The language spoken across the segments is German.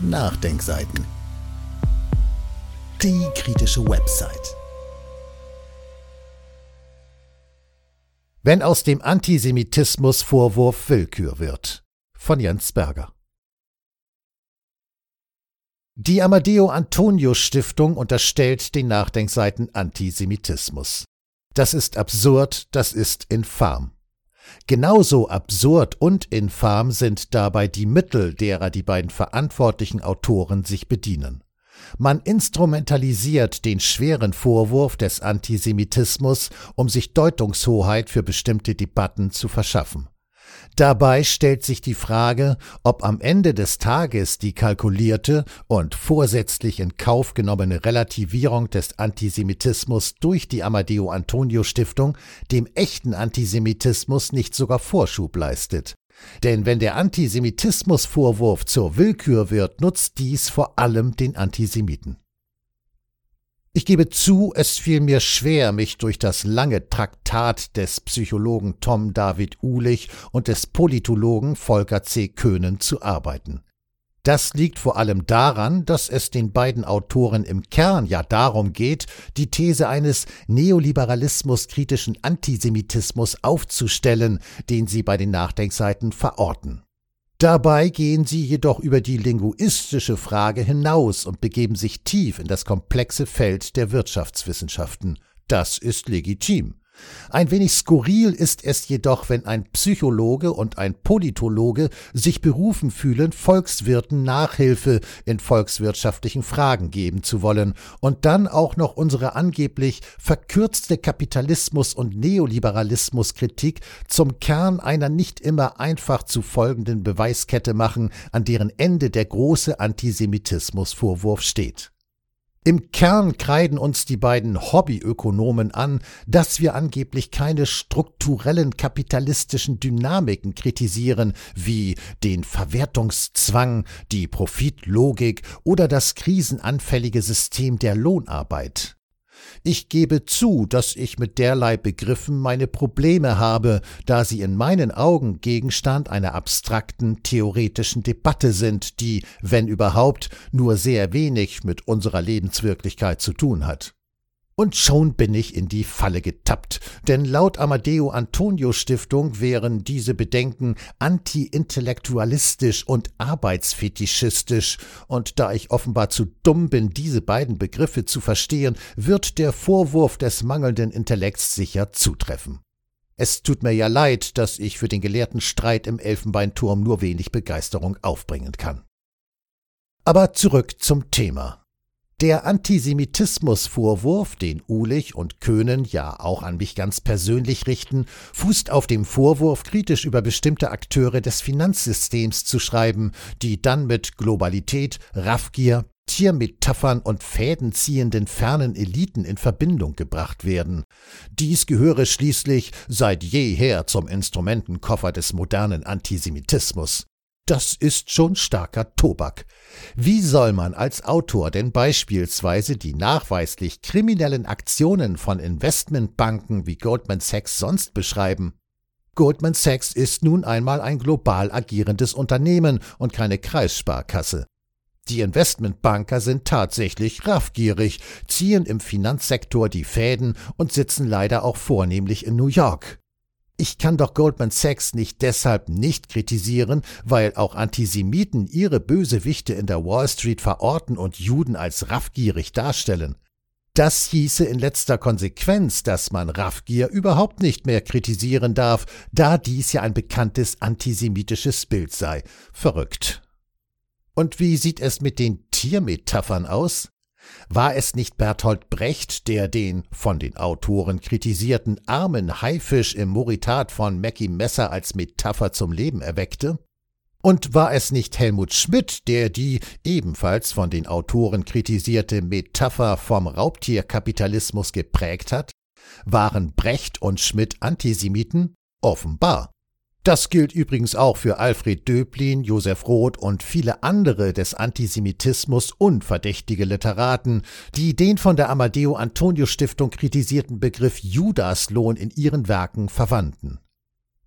Nachdenkseiten. Die kritische Website. Wenn aus dem Antisemitismus Vorwurf Willkür wird. Von Jens Berger. Die Amadeo Antonio Stiftung unterstellt den Nachdenkseiten Antisemitismus. Das ist absurd, das ist infam. Genauso absurd und infam sind dabei die Mittel, derer die beiden verantwortlichen Autoren sich bedienen. Man instrumentalisiert den schweren Vorwurf des Antisemitismus, um sich Deutungshoheit für bestimmte Debatten zu verschaffen. Dabei stellt sich die Frage, ob am Ende des Tages die kalkulierte und vorsätzlich in Kauf genommene Relativierung des Antisemitismus durch die Amadeo Antonio Stiftung dem echten Antisemitismus nicht sogar Vorschub leistet. Denn wenn der Antisemitismusvorwurf zur Willkür wird, nutzt dies vor allem den Antisemiten. Ich gebe zu, es fiel mir schwer, mich durch das lange Traktat des Psychologen Tom David Uhlich und des Politologen Volker C. Köhnen zu arbeiten. Das liegt vor allem daran, dass es den beiden Autoren im Kern ja darum geht, die These eines neoliberalismuskritischen Antisemitismus aufzustellen, den sie bei den Nachdenkseiten verorten. Dabei gehen sie jedoch über die linguistische Frage hinaus und begeben sich tief in das komplexe Feld der Wirtschaftswissenschaften. Das ist legitim. Ein wenig skurril ist es jedoch, wenn ein Psychologe und ein Politologe sich berufen fühlen, Volkswirten Nachhilfe in volkswirtschaftlichen Fragen geben zu wollen und dann auch noch unsere angeblich verkürzte Kapitalismus- und Neoliberalismuskritik zum Kern einer nicht immer einfach zu folgenden Beweiskette machen, an deren Ende der große Antisemitismusvorwurf steht. Im Kern kreiden uns die beiden Hobbyökonomen an, dass wir angeblich keine strukturellen kapitalistischen Dynamiken kritisieren, wie den Verwertungszwang, die Profitlogik oder das krisenanfällige System der Lohnarbeit. Ich gebe zu, dass ich mit derlei Begriffen meine Probleme habe, da sie in meinen Augen Gegenstand einer abstrakten, theoretischen Debatte sind, die, wenn überhaupt, nur sehr wenig mit unserer Lebenswirklichkeit zu tun hat. Und schon bin ich in die Falle getappt, denn laut Amadeo Antonio Stiftung wären diese Bedenken anti-intellektualistisch und arbeitsfetischistisch, und da ich offenbar zu dumm bin, diese beiden Begriffe zu verstehen, wird der Vorwurf des mangelnden Intellekts sicher zutreffen. Es tut mir ja leid, dass ich für den gelehrten Streit im Elfenbeinturm nur wenig Begeisterung aufbringen kann. Aber zurück zum Thema. Der Antisemitismusvorwurf, den Uhlich und Köhnen ja auch an mich ganz persönlich richten, fußt auf dem Vorwurf, kritisch über bestimmte Akteure des Finanzsystems zu schreiben, die dann mit Globalität, Raffgier, Tiermetaphern und fädenziehenden fernen Eliten in Verbindung gebracht werden. Dies gehöre schließlich seit jeher zum Instrumentenkoffer des modernen Antisemitismus. Das ist schon starker Tobak. Wie soll man als Autor denn beispielsweise die nachweislich kriminellen Aktionen von Investmentbanken wie Goldman Sachs sonst beschreiben? Goldman Sachs ist nun einmal ein global agierendes Unternehmen und keine Kreissparkasse. Die Investmentbanker sind tatsächlich raffgierig, ziehen im Finanzsektor die Fäden und sitzen leider auch vornehmlich in New York. Ich kann doch Goldman Sachs nicht deshalb nicht kritisieren, weil auch Antisemiten ihre Bösewichte in der Wall Street verorten und Juden als raffgierig darstellen. Das hieße in letzter Konsequenz, dass man Raffgier überhaupt nicht mehr kritisieren darf, da dies ja ein bekanntes antisemitisches Bild sei. Verrückt. Und wie sieht es mit den Tiermetaphern aus? War es nicht Bertolt Brecht, der den von den Autoren kritisierten armen Haifisch im Moritat von Mackie Messer als Metapher zum Leben erweckte? Und war es nicht Helmut Schmidt, der die ebenfalls von den Autoren kritisierte Metapher vom Raubtierkapitalismus geprägt hat? Waren Brecht und Schmidt Antisemiten? Offenbar. Das gilt übrigens auch für Alfred Döblin, Josef Roth und viele andere des Antisemitismus unverdächtige Literaten, die den von der Amadeo Antonio Stiftung kritisierten Begriff Judaslohn in ihren Werken verwandten.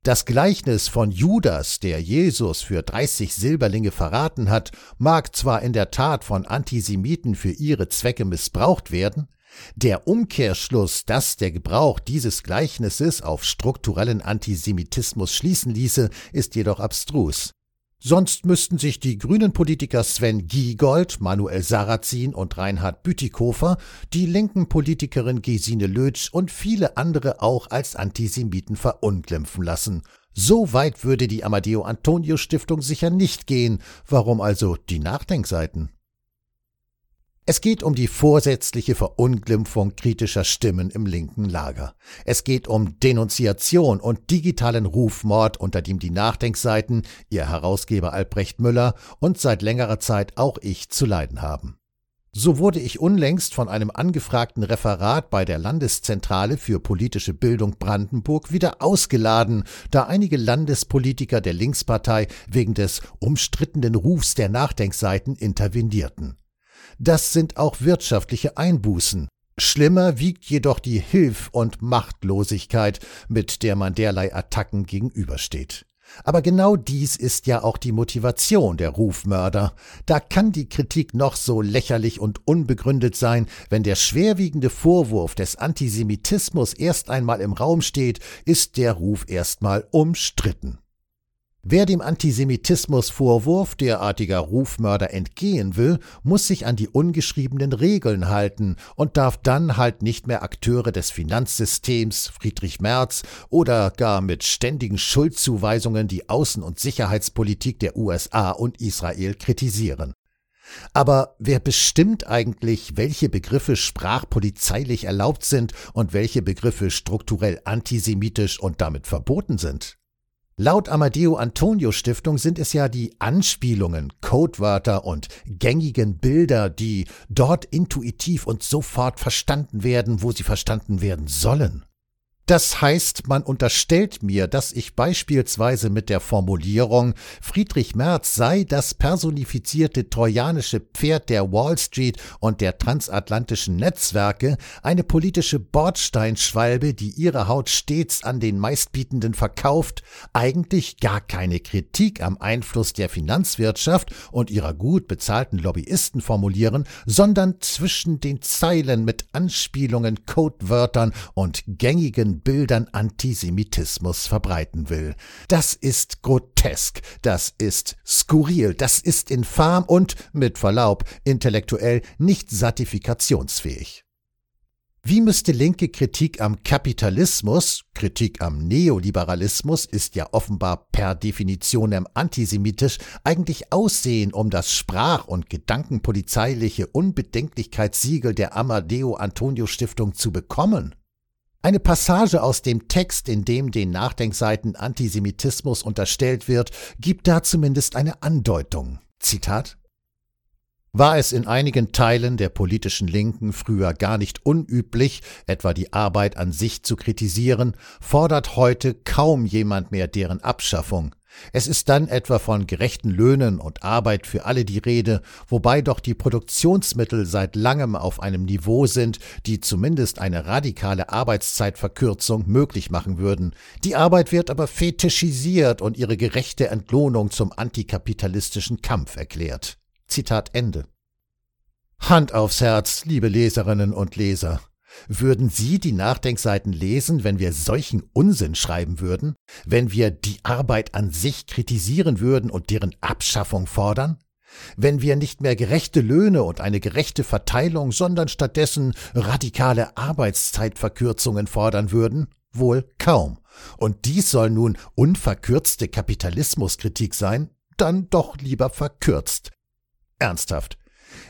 Das Gleichnis von Judas, der Jesus für 30 Silberlinge verraten hat, mag zwar in der Tat von Antisemiten für ihre Zwecke missbraucht werden, der Umkehrschluss, dass der Gebrauch dieses Gleichnisses auf strukturellen Antisemitismus schließen ließe, ist jedoch abstrus. Sonst müssten sich die grünen Politiker Sven Giegold, Manuel Sarrazin und Reinhard Bütikofer, die linken Politikerin Gesine Lötsch und viele andere auch als Antisemiten verunglimpfen lassen. So weit würde die Amadeo Antonio Stiftung sicher nicht gehen. Warum also die Nachdenkseiten? Es geht um die vorsätzliche Verunglimpfung kritischer Stimmen im linken Lager. Es geht um Denunziation und digitalen Rufmord, unter dem die Nachdenkseiten, ihr Herausgeber Albrecht Müller und seit längerer Zeit auch ich zu leiden haben. So wurde ich unlängst von einem angefragten Referat bei der Landeszentrale für politische Bildung Brandenburg wieder ausgeladen, da einige Landespolitiker der Linkspartei wegen des umstrittenen Rufs der Nachdenkseiten intervenierten. Das sind auch wirtschaftliche Einbußen. Schlimmer wiegt jedoch die Hilf- und Machtlosigkeit, mit der man derlei Attacken gegenübersteht. Aber genau dies ist ja auch die Motivation der Rufmörder. Da kann die Kritik noch so lächerlich und unbegründet sein, wenn der schwerwiegende Vorwurf des Antisemitismus erst einmal im Raum steht, ist der Ruf erstmal umstritten. Wer dem Antisemitismusvorwurf derartiger Rufmörder entgehen will, muss sich an die ungeschriebenen Regeln halten und darf dann halt nicht mehr Akteure des Finanzsystems, Friedrich Merz oder gar mit ständigen Schuldzuweisungen die Außen- und Sicherheitspolitik der USA und Israel kritisieren. Aber wer bestimmt eigentlich, welche Begriffe sprachpolizeilich erlaubt sind und welche Begriffe strukturell antisemitisch und damit verboten sind? Laut Amadeo Antonio Stiftung sind es ja die Anspielungen, Codewörter und gängigen Bilder, die dort intuitiv und sofort verstanden werden, wo sie verstanden werden sollen. Das heißt, man unterstellt mir, dass ich beispielsweise mit der Formulierung Friedrich Merz sei das personifizierte trojanische Pferd der Wall Street und der transatlantischen Netzwerke, eine politische Bordsteinschwalbe, die ihre Haut stets an den meistbietenden verkauft, eigentlich gar keine Kritik am Einfluss der Finanzwirtschaft und ihrer gut bezahlten Lobbyisten formulieren, sondern zwischen den Zeilen mit Anspielungen, Codewörtern und gängigen Bildern Antisemitismus verbreiten will. Das ist grotesk, das ist skurril, das ist infam und, mit Verlaub, intellektuell nicht satisfikationsfähig. Wie müsste linke Kritik am Kapitalismus, Kritik am Neoliberalismus ist ja offenbar per Definition antisemitisch, eigentlich aussehen, um das sprach- und gedankenpolizeiliche Unbedenklichkeitssiegel der Amadeo Antonio Stiftung zu bekommen? Eine Passage aus dem Text, in dem den Nachdenkseiten Antisemitismus unterstellt wird, gibt da zumindest eine Andeutung. Zitat war es in einigen Teilen der politischen Linken früher gar nicht unüblich, etwa die Arbeit an sich zu kritisieren, fordert heute kaum jemand mehr deren Abschaffung. Es ist dann etwa von gerechten Löhnen und Arbeit für alle die Rede, wobei doch die Produktionsmittel seit langem auf einem Niveau sind, die zumindest eine radikale Arbeitszeitverkürzung möglich machen würden. Die Arbeit wird aber fetischisiert und ihre gerechte Entlohnung zum antikapitalistischen Kampf erklärt. Zitat Ende. Hand aufs Herz, liebe Leserinnen und Leser. Würden Sie die Nachdenkseiten lesen, wenn wir solchen Unsinn schreiben würden? Wenn wir die Arbeit an sich kritisieren würden und deren Abschaffung fordern? Wenn wir nicht mehr gerechte Löhne und eine gerechte Verteilung, sondern stattdessen radikale Arbeitszeitverkürzungen fordern würden? Wohl kaum. Und dies soll nun unverkürzte Kapitalismuskritik sein? Dann doch lieber verkürzt. Ernsthaft,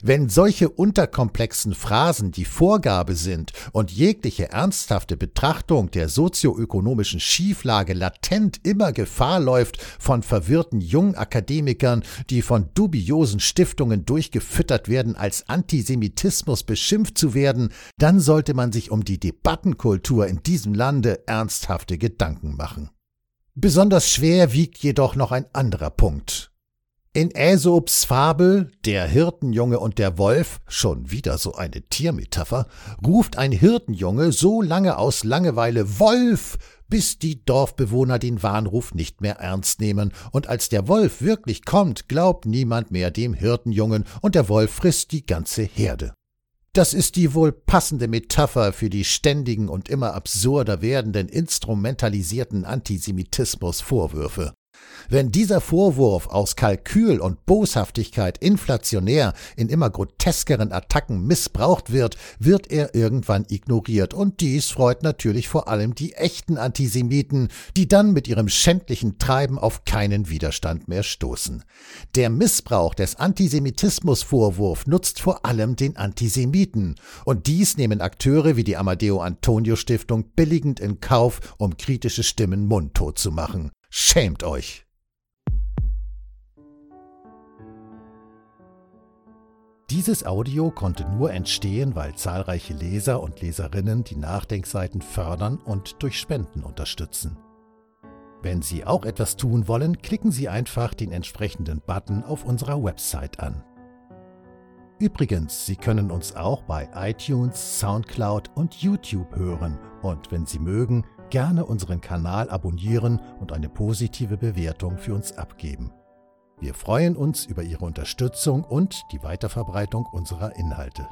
wenn solche unterkomplexen Phrasen die Vorgabe sind und jegliche ernsthafte Betrachtung der sozioökonomischen Schieflage latent immer Gefahr läuft, von verwirrten Jungakademikern, die von dubiosen Stiftungen durchgefüttert werden, als Antisemitismus beschimpft zu werden, dann sollte man sich um die Debattenkultur in diesem Lande ernsthafte Gedanken machen. Besonders schwer wiegt jedoch noch ein anderer Punkt. In Aesops Fabel Der Hirtenjunge und der Wolf, schon wieder so eine Tiermetapher, ruft ein Hirtenjunge so lange aus Langeweile Wolf, bis die Dorfbewohner den Warnruf nicht mehr ernst nehmen, und als der Wolf wirklich kommt, glaubt niemand mehr dem Hirtenjungen, und der Wolf frisst die ganze Herde. Das ist die wohl passende Metapher für die ständigen und immer absurder werdenden instrumentalisierten Antisemitismusvorwürfe. Wenn dieser Vorwurf aus Kalkül und Boshaftigkeit inflationär in immer groteskeren Attacken missbraucht wird, wird er irgendwann ignoriert, und dies freut natürlich vor allem die echten Antisemiten, die dann mit ihrem schändlichen Treiben auf keinen Widerstand mehr stoßen. Der Missbrauch des Antisemitismusvorwurf nutzt vor allem den Antisemiten, und dies nehmen Akteure wie die Amadeo Antonio Stiftung billigend in Kauf, um kritische Stimmen mundtot zu machen. Schämt euch! Dieses Audio konnte nur entstehen, weil zahlreiche Leser und Leserinnen die Nachdenkseiten fördern und durch Spenden unterstützen. Wenn Sie auch etwas tun wollen, klicken Sie einfach den entsprechenden Button auf unserer Website an. Übrigens, Sie können uns auch bei iTunes, SoundCloud und YouTube hören und wenn Sie mögen, gerne unseren Kanal abonnieren und eine positive Bewertung für uns abgeben. Wir freuen uns über Ihre Unterstützung und die Weiterverbreitung unserer Inhalte.